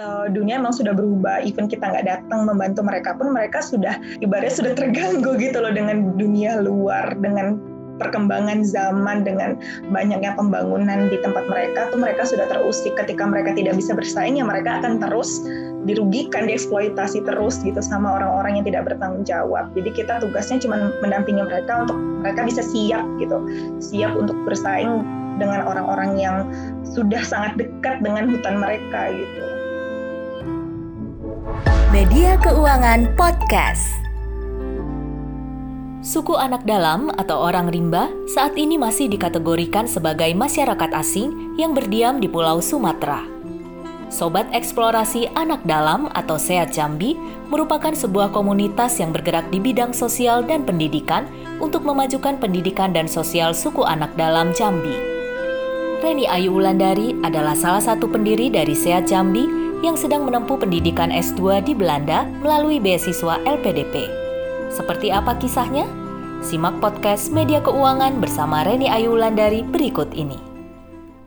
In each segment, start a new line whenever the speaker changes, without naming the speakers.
uh, dunia emang sudah berubah. Even kita nggak datang membantu mereka pun mereka sudah ibaratnya sudah terganggu gitu loh dengan dunia luar, dengan perkembangan zaman dengan banyaknya pembangunan di tempat mereka tuh mereka sudah terusik ketika mereka tidak bisa bersaing ya mereka akan terus dirugikan dieksploitasi terus gitu sama orang-orang yang tidak bertanggung jawab jadi kita tugasnya cuma mendampingi mereka untuk mereka bisa siap gitu siap untuk bersaing dengan orang-orang yang sudah sangat dekat dengan hutan mereka gitu
Media Keuangan Podcast Suku anak dalam atau orang rimba saat ini masih dikategorikan sebagai masyarakat asing yang berdiam di Pulau Sumatera. Sobat Eksplorasi Anak Dalam atau SEAT Jambi merupakan sebuah komunitas yang bergerak di bidang sosial dan pendidikan untuk memajukan pendidikan dan sosial suku anak dalam Jambi. Reni Ayu Wulandari adalah salah satu pendiri dari SEAT Jambi yang sedang menempuh pendidikan S2 di Belanda melalui beasiswa LPDP. Seperti apa kisahnya? Simak podcast Media Keuangan bersama Reni Ayu Wulandari berikut ini.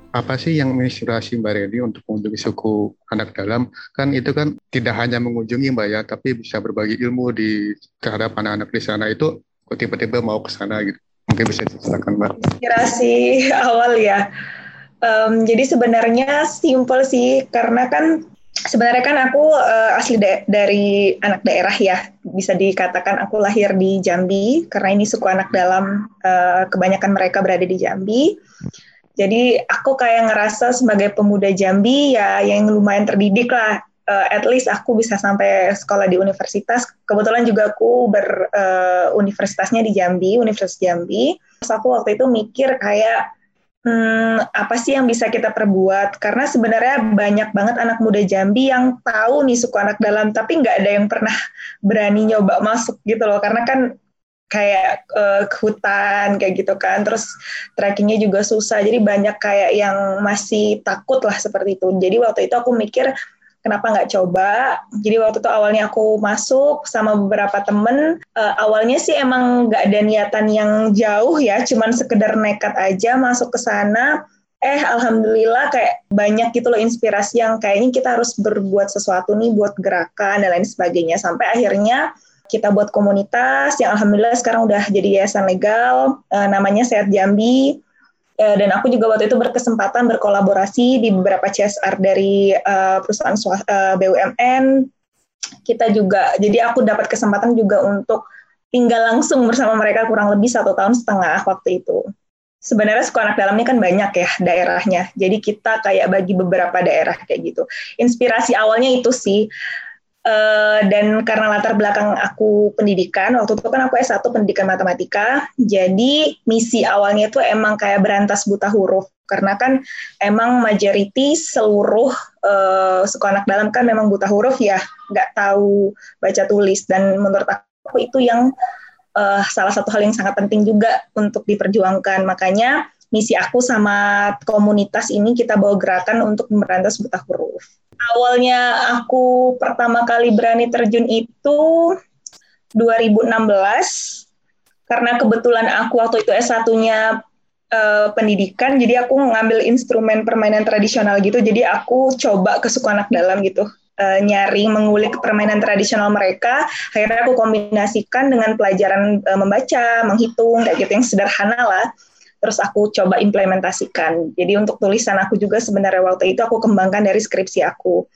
Apa sih yang menginspirasi Mbak Reni untuk mengunjungi suku anak dalam? Kan itu kan tidak hanya mengunjungi Mbak ya, tapi bisa berbagi ilmu di terhadap anak-anak di sana itu tiba-tiba mau ke sana gitu. Mungkin bisa diceritakan Mbak.
Inspirasi awal ya. Um, jadi sebenarnya simpel sih, karena kan sebenarnya kan aku uh, asli da dari anak daerah ya. Bisa dikatakan aku lahir di Jambi karena ini suku anak dalam uh, kebanyakan mereka berada di Jambi. Jadi aku kayak ngerasa sebagai pemuda Jambi ya yang lumayan terdidik lah. Uh, at least aku bisa sampai sekolah di universitas. Kebetulan juga aku ber uh, di Jambi Universitas Jambi. Terus aku waktu itu mikir kayak hmm, apa sih yang bisa kita perbuat? Karena sebenarnya banyak banget anak muda Jambi yang tahu nih suku anak dalam, tapi nggak ada yang pernah berani nyoba masuk gitu loh. Karena kan kayak uh, ke hutan kayak gitu kan, terus trekkingnya juga susah. Jadi banyak kayak yang masih takut lah seperti itu. Jadi waktu itu aku mikir kenapa nggak coba? Jadi waktu itu awalnya aku masuk sama beberapa temen uh, awalnya sih emang nggak ada niatan yang jauh ya cuman sekedar nekat aja masuk ke sana. Eh alhamdulillah kayak banyak gitu loh inspirasi yang kayaknya kita harus berbuat sesuatu nih buat gerakan dan lain sebagainya. Sampai akhirnya kita buat komunitas yang alhamdulillah sekarang udah jadi yayasan legal uh, namanya Sehat Jambi dan aku juga waktu itu berkesempatan berkolaborasi di beberapa CSR dari uh, perusahaan uh, eh, BUMN. Kita juga, jadi aku dapat kesempatan juga untuk tinggal langsung bersama mereka kurang lebih satu tahun setengah waktu itu. Sebenarnya suku anak dalam kan banyak ya daerahnya, jadi kita kayak bagi beberapa daerah kayak gitu. Inspirasi awalnya itu sih, Uh, dan karena latar belakang aku pendidikan, waktu itu kan aku S1 pendidikan matematika, jadi misi awalnya itu emang kayak berantas buta huruf. Karena kan emang majority seluruh uh, suku anak dalam kan memang buta huruf ya, nggak tahu baca tulis. Dan menurut aku itu yang uh, salah satu hal yang sangat penting juga untuk diperjuangkan. Makanya misi aku sama komunitas ini kita bawa gerakan untuk memberantas buta huruf awalnya aku pertama kali berani terjun itu 2016 karena kebetulan aku waktu itu S1-nya uh, eh, pendidikan jadi aku ngambil instrumen permainan tradisional gitu. Jadi aku coba ke suku anak dalam gitu uh, nyari mengulik permainan tradisional mereka. Akhirnya aku kombinasikan dengan pelajaran uh, membaca menghitung kayak gitu yang sederhana lah terus aku coba implementasikan. Jadi untuk tulisan aku juga sebenarnya waktu itu aku kembangkan dari skripsi aku.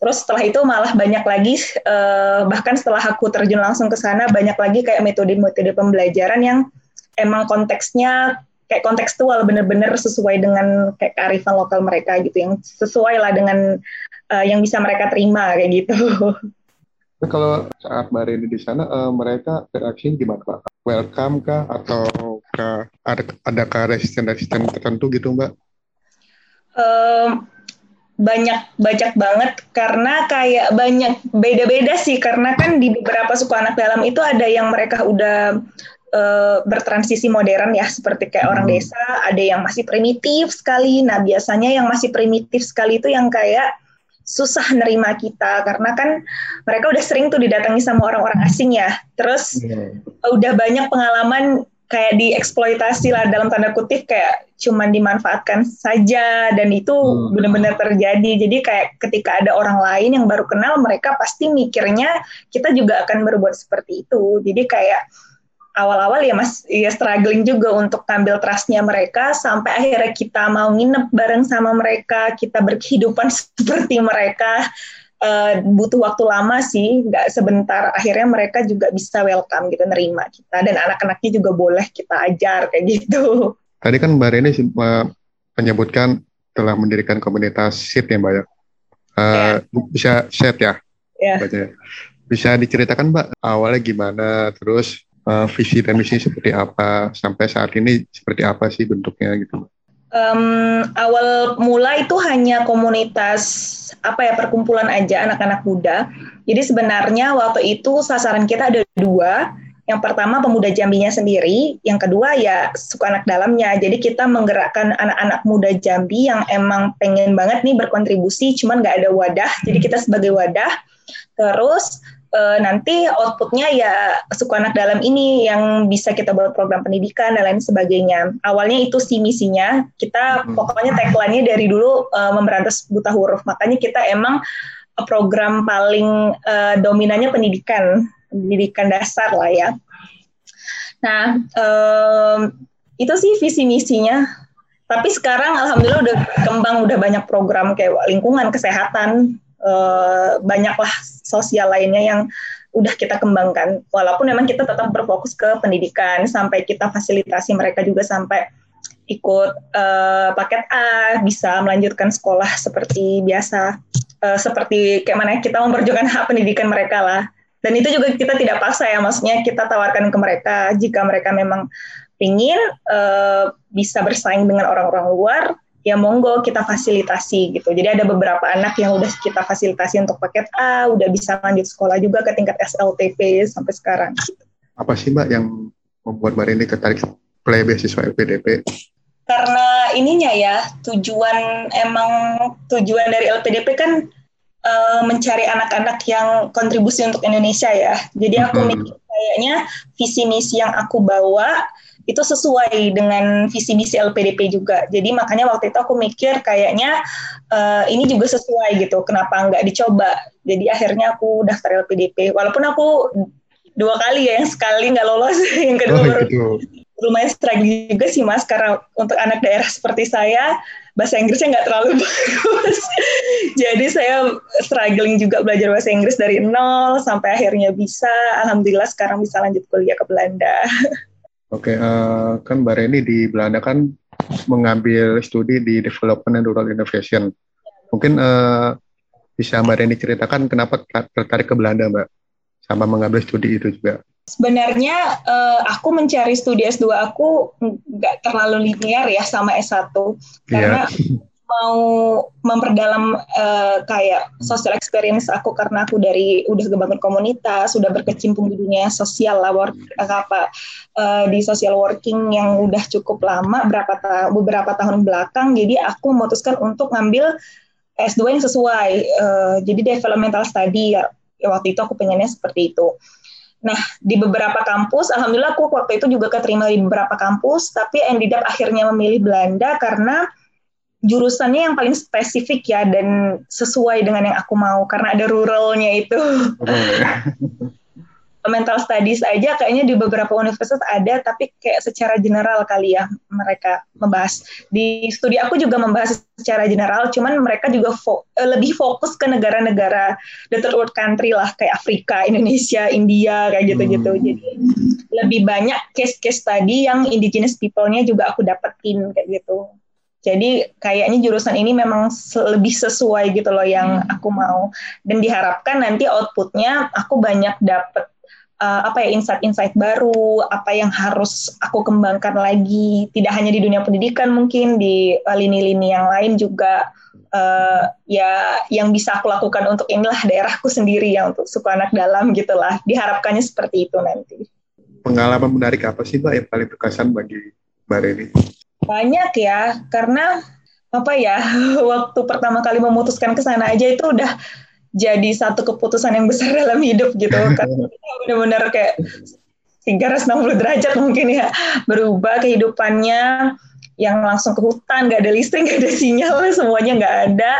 Terus setelah itu malah banyak lagi, uh, bahkan setelah aku terjun langsung ke sana, banyak lagi kayak metode-metode pembelajaran yang emang konteksnya kayak kontekstual, bener-bener sesuai dengan kayak kearifan lokal mereka gitu, yang sesuai lah dengan uh, yang bisa mereka terima kayak gitu.
Kalau saat Mbak Rini di sana, uh, mereka bereaksi gimana Pak? Welcome kah? Atau kah, ada adakah resisten-resisten tertentu gitu Mbak?
Um, banyak banyak banget karena kayak banyak beda-beda sih karena kan di beberapa suku anak dalam itu ada yang mereka udah uh, bertransisi modern ya seperti kayak hmm. orang desa ada yang masih primitif sekali nah biasanya yang masih primitif sekali itu yang kayak susah nerima kita karena kan mereka udah sering tuh didatangi sama orang-orang asing ya terus hmm. udah banyak pengalaman kayak dieksploitasi lah dalam tanda kutip kayak cuman dimanfaatkan saja dan itu hmm. benar-benar terjadi. Jadi kayak ketika ada orang lain yang baru kenal mereka pasti mikirnya kita juga akan berbuat seperti itu. Jadi kayak awal-awal ya mas ya struggling juga untuk ambil trustnya mereka sampai akhirnya kita mau nginep bareng sama mereka kita berkehidupan seperti mereka uh, butuh waktu lama sih, nggak sebentar. Akhirnya mereka juga bisa welcome gitu, nerima kita dan anak-anaknya juga boleh kita ajar kayak gitu.
Tadi kan Mbak Reni menyebutkan telah mendirikan komunitas SIT ya Mbak ya. Uh, yeah. Bisa set ya? Yeah. Bisa diceritakan Mbak awalnya gimana, terus uh, visi dan misi seperti apa, sampai saat ini seperti apa sih bentuknya gitu Mbak?
Um, awal mula itu hanya komunitas apa ya perkumpulan aja anak-anak muda. Jadi sebenarnya waktu itu sasaran kita ada dua. Yang pertama pemuda Jambinya sendiri, yang kedua ya suku anak dalamnya. Jadi kita menggerakkan anak-anak muda Jambi yang emang pengen banget nih berkontribusi, cuman nggak ada wadah. Jadi kita sebagai wadah. Terus uh, nanti outputnya ya suku anak dalam ini yang bisa kita buat program pendidikan dan lain sebagainya. Awalnya itu sih misinya. Kita hmm. pokoknya tagline-nya dari dulu uh, memberantas buta huruf. Makanya kita emang program paling uh, dominannya pendidikan, pendidikan dasar lah ya. Nah, um, itu sih visi misinya. Tapi sekarang alhamdulillah udah kembang, udah banyak program kayak lingkungan, kesehatan, uh, banyaklah sosial lainnya yang udah kita kembangkan. Walaupun memang kita tetap berfokus ke pendidikan sampai kita fasilitasi mereka juga sampai ikut uh, paket A, bisa melanjutkan sekolah seperti biasa, uh, seperti kayak mana kita memperjuangkan hak pendidikan mereka lah. Dan itu juga kita tidak paksa ya, maksudnya kita tawarkan ke mereka jika mereka memang ingin uh, bisa bersaing dengan orang-orang luar, ya monggo kita fasilitasi gitu. Jadi ada beberapa anak yang udah kita fasilitasi untuk paket A, udah bisa lanjut sekolah juga ke tingkat SLTP sampai sekarang.
Apa sih Mbak yang membuat Mbak ini tertarik play beasiswa LPDP?
Karena ininya ya, tujuan emang tujuan dari LPDP kan uh, mencari anak-anak yang kontribusi untuk Indonesia ya. Jadi aku hmm. mikir kayaknya visi misi yang aku bawa itu sesuai dengan visi misi LPDP juga. Jadi makanya waktu itu aku mikir kayaknya uh, ini juga sesuai gitu. Kenapa nggak dicoba? Jadi akhirnya aku daftar LPDP. Walaupun aku dua kali ya, yang sekali nggak lolos, yang kedua oh, baru gitu. lumayan struggling juga sih mas. Karena untuk anak daerah seperti saya bahasa Inggrisnya nggak terlalu bagus. Jadi saya struggling juga belajar bahasa Inggris dari nol sampai akhirnya bisa. Alhamdulillah sekarang bisa lanjut kuliah ke Belanda.
Oke, uh, kan Mbak Reni di Belanda kan mengambil studi di Development and Rural Innovation. Mungkin uh, bisa Mbak Reni ceritakan kenapa tertarik ke Belanda, Mbak, sama mengambil studi itu juga?
Sebenarnya uh, aku mencari studi S2 aku nggak terlalu linear ya sama S1 karena yeah mau memperdalam uh, kayak social experience aku karena aku dari udah kebangun komunitas, sudah berkecimpung di dunia sosial lah, work, apa uh, di social working yang udah cukup lama berapa ta beberapa tahun belakang. Jadi aku memutuskan untuk ngambil S2 yang sesuai. Uh, jadi developmental study ya, ya waktu itu aku pengennya seperti itu. Nah, di beberapa kampus, alhamdulillah aku waktu itu juga keterima di beberapa kampus, tapi ended up akhirnya memilih Belanda karena jurusannya yang paling spesifik ya dan sesuai dengan yang aku mau karena ada ruralnya itu. Mental studies aja kayaknya di beberapa universitas ada tapi kayak secara general kali ya mereka membahas. Di studi aku juga membahas secara general cuman mereka juga fo eh, lebih fokus ke negara-negara the third world country lah kayak Afrika, Indonesia, India kayak gitu-gitu. Hmm. Jadi lebih banyak case-case tadi yang indigenous people-nya juga aku dapetin kayak gitu. Jadi kayaknya jurusan ini memang lebih sesuai gitu loh yang hmm. aku mau dan diharapkan nanti outputnya aku banyak dapet uh, apa ya insight-insight baru, apa yang harus aku kembangkan lagi, tidak hanya di dunia pendidikan mungkin di lini-lini yang lain juga uh, ya yang bisa aku lakukan untuk inilah daerahku sendiri ya untuk suku anak dalam gitulah. Diharapkannya seperti itu nanti.
Pengalaman menarik apa sih Mbak yang paling berkesan bagi Mbak Reni?
Banyak ya, karena apa ya, waktu pertama kali memutuskan ke sana aja itu udah jadi satu keputusan yang besar dalam hidup gitu. Karena benar-benar kayak 360 derajat mungkin ya berubah kehidupannya yang langsung ke hutan nggak ada listrik nggak ada sinyal semuanya nggak ada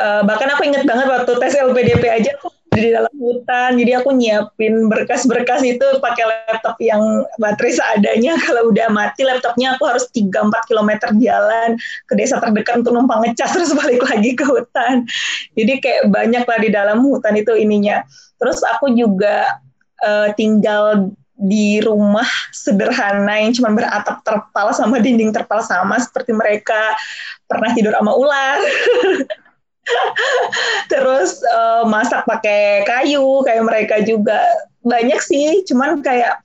uh, bahkan aku inget banget waktu tes LPDP aja aku di dalam hutan. Jadi aku nyiapin berkas-berkas itu pakai laptop yang baterai seadanya kalau udah mati laptopnya aku harus 3-4 km jalan ke desa terdekat untuk numpang ngecas terus balik lagi ke hutan. Jadi kayak banyak lah di dalam hutan itu ininya. Terus aku juga uh, tinggal di rumah sederhana yang cuma beratap terpal sama dinding terpal sama seperti mereka. Pernah tidur sama ular terus uh, masak pakai kayu kayak mereka juga. Banyak sih cuman kayak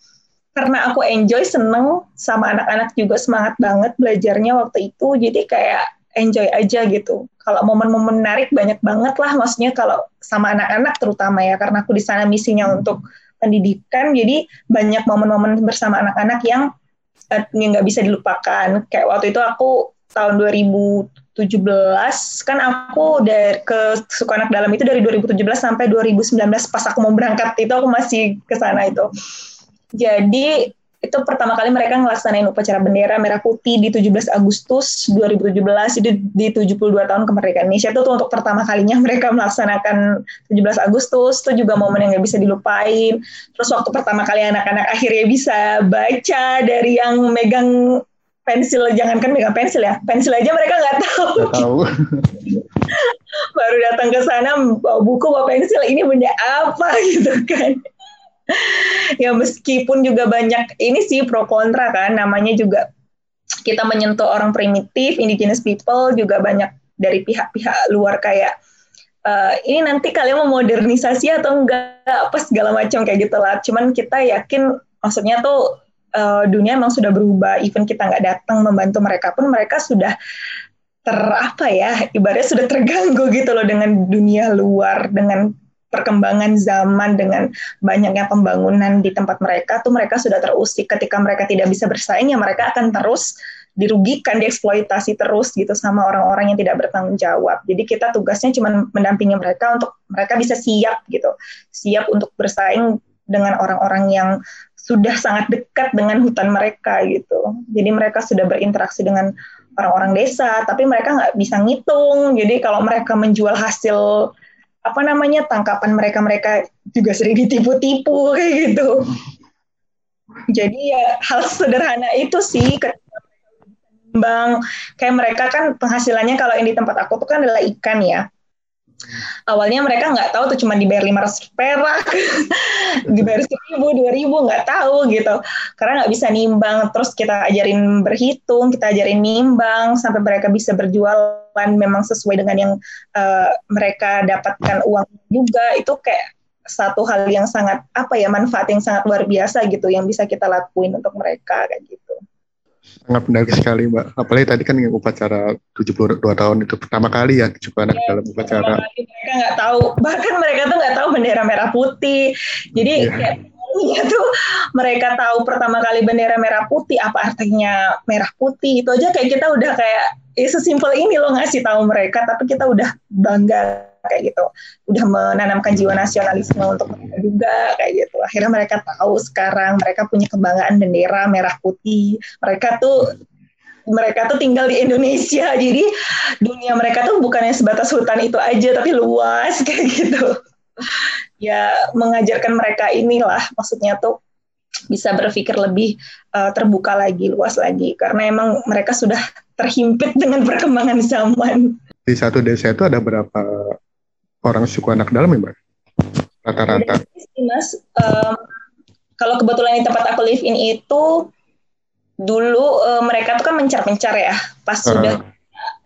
karena aku enjoy seneng sama anak-anak juga semangat banget belajarnya waktu itu. Jadi kayak enjoy aja gitu. Kalau momen-momen menarik banyak banget lah. Maksudnya kalau sama anak-anak terutama ya karena aku di sana misinya untuk pendidikan. Jadi banyak momen-momen bersama anak-anak yang uh, nggak bisa dilupakan. Kayak waktu itu aku tahun 2000 2017 kan aku dari ke suku anak dalam itu dari 2017 sampai 2019 pas aku mau berangkat itu aku masih ke sana itu. Jadi itu pertama kali mereka ngelaksanain upacara bendera merah putih di 17 Agustus 2017 itu di 72 tahun kemerdekaan Indonesia itu untuk pertama kalinya mereka melaksanakan 17 Agustus itu juga momen yang nggak bisa dilupain terus waktu pertama kali anak-anak akhirnya bisa baca dari yang megang pensil jangankan megang pensil ya. Pensil aja mereka nggak tahu, gak tahu. baru datang ke sana bawa buku bawa pensil ini benda apa? Gitu kan. Ya meskipun juga banyak ini sih pro kontra kan namanya juga kita menyentuh orang primitif indigenous people juga banyak dari pihak-pihak luar kayak uh, ini nanti kalian mau modernisasi atau enggak? Apa segala macam kayak gitulah. Cuman kita yakin maksudnya tuh uh, dunia emang sudah berubah even kita nggak datang membantu mereka pun mereka sudah ter apa ya ibaratnya sudah terganggu gitu loh dengan dunia luar dengan perkembangan zaman dengan banyaknya pembangunan di tempat mereka tuh mereka sudah terusik. Ketika mereka tidak bisa bersaing ya mereka akan terus dirugikan dieksploitasi terus gitu sama orang-orang yang tidak bertanggung jawab. Jadi kita tugasnya cuma mendampingi mereka untuk mereka bisa siap gitu siap untuk bersaing dengan orang-orang yang sudah sangat dekat dengan hutan mereka gitu. Jadi mereka sudah berinteraksi dengan orang-orang desa, tapi mereka nggak bisa ngitung. Jadi kalau mereka menjual hasil apa namanya tangkapan mereka-mereka juga sering ditipu-tipu kayak gitu. Jadi ya hal sederhana itu sih bang kayak mereka kan penghasilannya kalau yang di tempat aku tuh kan adalah ikan ya awalnya mereka nggak tahu tuh cuma dibayar 500 perak dibayar dua ribu nggak tahu gitu. Karena nggak bisa nimbang terus kita ajarin berhitung kita ajarin nimbang sampai mereka bisa berjualan memang sesuai dengan yang uh, mereka dapatkan uang juga. Itu kayak satu hal yang sangat apa ya manfaat yang sangat luar biasa gitu yang bisa kita lakuin untuk mereka kayak gitu
sangat menarik sekali mbak. Apalagi tadi kan yang upacara 72 tahun itu pertama kali ya cukup anak ya, dalam upacara.
Mereka nggak tahu. Bahkan mereka tuh nggak tahu bendera merah putih. Jadi ya. kayak ya tuh mereka tahu pertama kali bendera merah putih apa artinya merah putih. Itu aja kayak kita udah kayak ya sesimpel ini loh ngasih tahu mereka tapi kita udah bangga kayak gitu. Udah menanamkan jiwa nasionalisme untuk mereka juga kayak gitu. Akhirnya mereka tahu sekarang mereka punya kebanggaan bendera merah putih. Mereka tuh mereka tuh tinggal di Indonesia. Jadi dunia mereka tuh bukannya sebatas hutan itu aja tapi luas kayak gitu. Ya mengajarkan mereka inilah maksudnya tuh bisa berpikir lebih uh, terbuka lagi luas lagi. Karena emang mereka sudah terhimpit dengan perkembangan zaman.
Di satu desa itu ada berapa orang suku anak dalam ya mbak? Rata-rata.
Mas. Um, kalau kebetulan di tempat aku live in itu dulu uh, mereka tuh kan mencar-mencar ya. Pas uh. sudah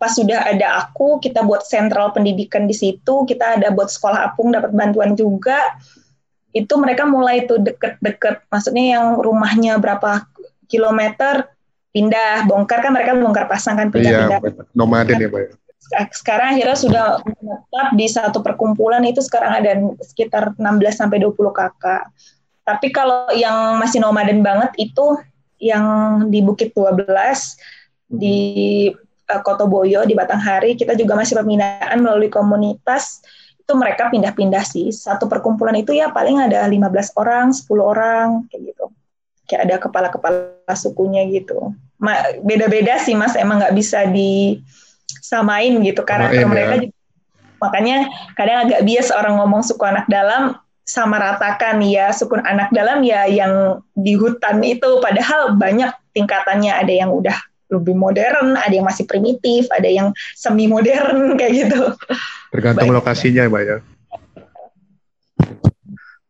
pas sudah ada aku kita buat sentral pendidikan di situ kita ada buat sekolah apung dapat bantuan juga. Itu mereka mulai tuh deket-deket. Maksudnya yang rumahnya berapa kilometer pindah. Bongkar kan mereka bongkar pasang kan pindah-pindah.
Iya, nomaden ya pak?
Sekarang akhirnya sudah menetap di satu perkumpulan itu sekarang ada sekitar 16 sampai 20 kakak. Tapi kalau yang masih nomaden banget itu yang di Bukit 12 di uh, Kotoboyo di Batanghari kita juga masih pembinaan melalui komunitas itu mereka pindah-pindah sih. Satu perkumpulan itu ya paling ada 15 orang, 10 orang kayak gitu. Kayak ada kepala-kepala sukunya gitu. Beda-beda sih Mas, emang nggak bisa disamain gitu karena oh, mereka juga, makanya kadang agak bias orang ngomong suku anak dalam sama ratakan ya suku anak dalam ya yang di hutan itu padahal banyak tingkatannya ada yang udah lebih modern, ada yang masih primitif, ada yang semi modern kayak gitu.
Tergantung Baik. lokasinya, Mbak ya.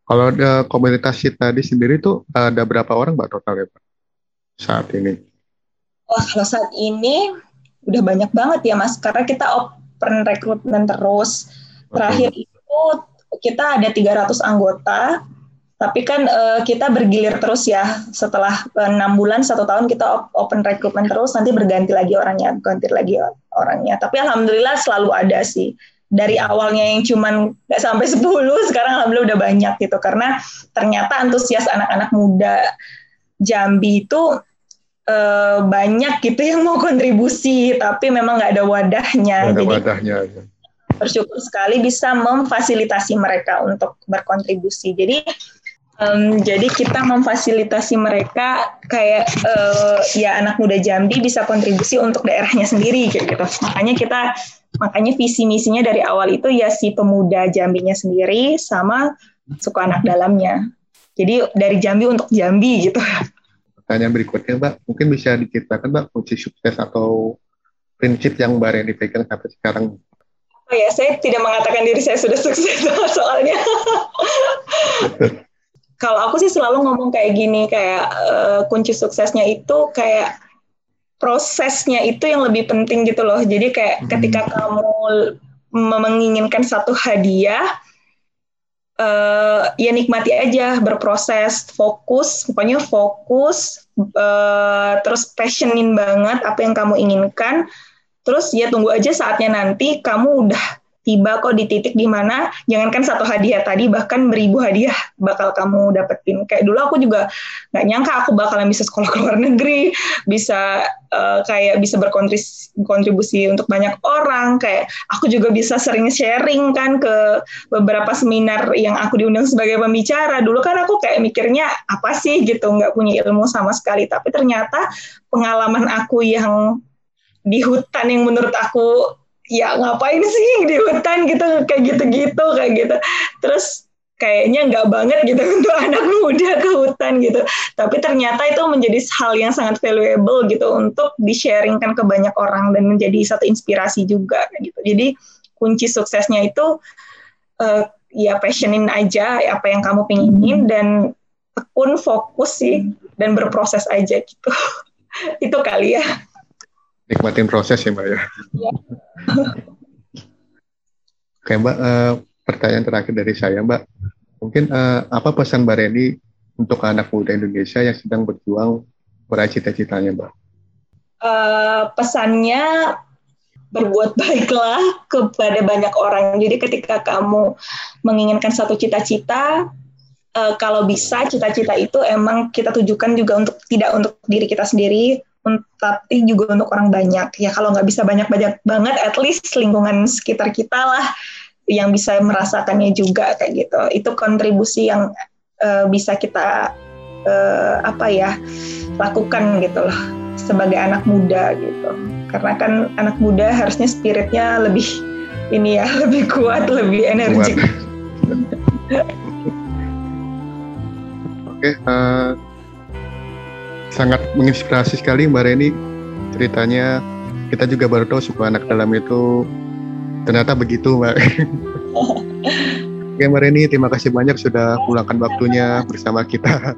Kalau ada komunitas tadi sendiri tuh ada berapa orang Mbak total ya Pak saat ini?
Wah kalau saat ini udah banyak banget ya Mas, karena kita open rekrutmen terus. Terakhir itu kita ada 300 anggota, tapi kan uh, kita bergilir terus ya. Setelah eh, enam uh, bulan satu tahun kita open recruitment terus, nanti berganti lagi orangnya, ganti lagi orangnya. Tapi alhamdulillah selalu ada sih. Dari awalnya yang cuman nggak sampai 10, sekarang alhamdulillah udah banyak gitu. Karena ternyata antusias anak-anak muda Jambi itu uh, banyak gitu yang mau kontribusi, tapi memang nggak ada wadahnya.
Gak ada Jadi, wadahnya.
Bersyukur sekali bisa memfasilitasi mereka untuk berkontribusi. Jadi Um, jadi kita memfasilitasi mereka kayak uh, ya anak muda Jambi bisa kontribusi untuk daerahnya sendiri kayak gitu. Makanya kita makanya visi misinya dari awal itu ya si pemuda Jambinya sendiri sama suku anak dalamnya. Jadi dari Jambi untuk Jambi gitu.
Pertanyaan berikutnya Mbak, mungkin bisa diceritakan Mbak kunci sukses atau prinsip yang Mbak Reni pegang sampai sekarang
Oh ya, saya tidak mengatakan diri saya sudah sukses soalnya kalau aku sih selalu ngomong kayak gini kayak uh, kunci suksesnya itu kayak prosesnya itu yang lebih penting gitu loh. Jadi kayak hmm. ketika kamu menginginkan satu hadiah uh, ya nikmati aja berproses fokus pokoknya fokus uh, terus passionin banget apa yang kamu inginkan. Terus ya tunggu aja saatnya nanti kamu udah tiba kok di titik di mana jangankan satu hadiah tadi bahkan beribu hadiah bakal kamu dapetin. Kayak dulu aku juga nggak nyangka aku bakalan bisa sekolah ke luar negeri bisa uh, kayak bisa berkontribusi untuk banyak orang. Kayak aku juga bisa sering sharing kan ke beberapa seminar yang aku diundang sebagai pembicara. Dulu kan aku kayak mikirnya apa sih? gitu nggak punya ilmu sama sekali. Tapi ternyata pengalaman aku yang di hutan yang menurut aku ya ngapain sih di hutan gitu kayak gitu-gitu kayak gitu. Terus kayaknya nggak banget gitu untuk anak muda ke hutan gitu. Tapi ternyata itu menjadi hal yang sangat valuable gitu untuk di-sharingkan ke banyak orang dan menjadi satu inspirasi juga gitu. Jadi kunci suksesnya itu uh, ya passionin aja apa yang kamu pinginin dan tekun fokus sih dan berproses aja gitu. Itu kali ya
nikmatin proses ya mbak ya. ya. Oke mbak, uh, pertanyaan terakhir dari saya mbak, mungkin uh, apa pesan mbak Reni untuk anak muda Indonesia yang sedang berjuang meraih cita-citanya mbak?
Uh, pesannya berbuat baiklah kepada banyak orang. Jadi ketika kamu menginginkan satu cita-cita, uh, kalau bisa cita-cita itu emang kita tujukan juga untuk tidak untuk diri kita sendiri, tapi juga untuk orang banyak. Ya kalau nggak bisa banyak-banyak banget, at least lingkungan sekitar kita lah yang bisa merasakannya juga kayak gitu. Itu kontribusi yang uh, bisa kita uh, apa ya lakukan gitu loh sebagai anak muda gitu. Karena kan anak muda harusnya spiritnya lebih ini ya lebih kuat, lebih energik.
Oke, okay, uh, sangat menginspirasi sekali Mbak Reni ceritanya kita juga baru tahu suku anak dalam itu ternyata begitu Mbak. Oke Mbak Reni terima kasih banyak sudah pulangkan waktunya bersama kita.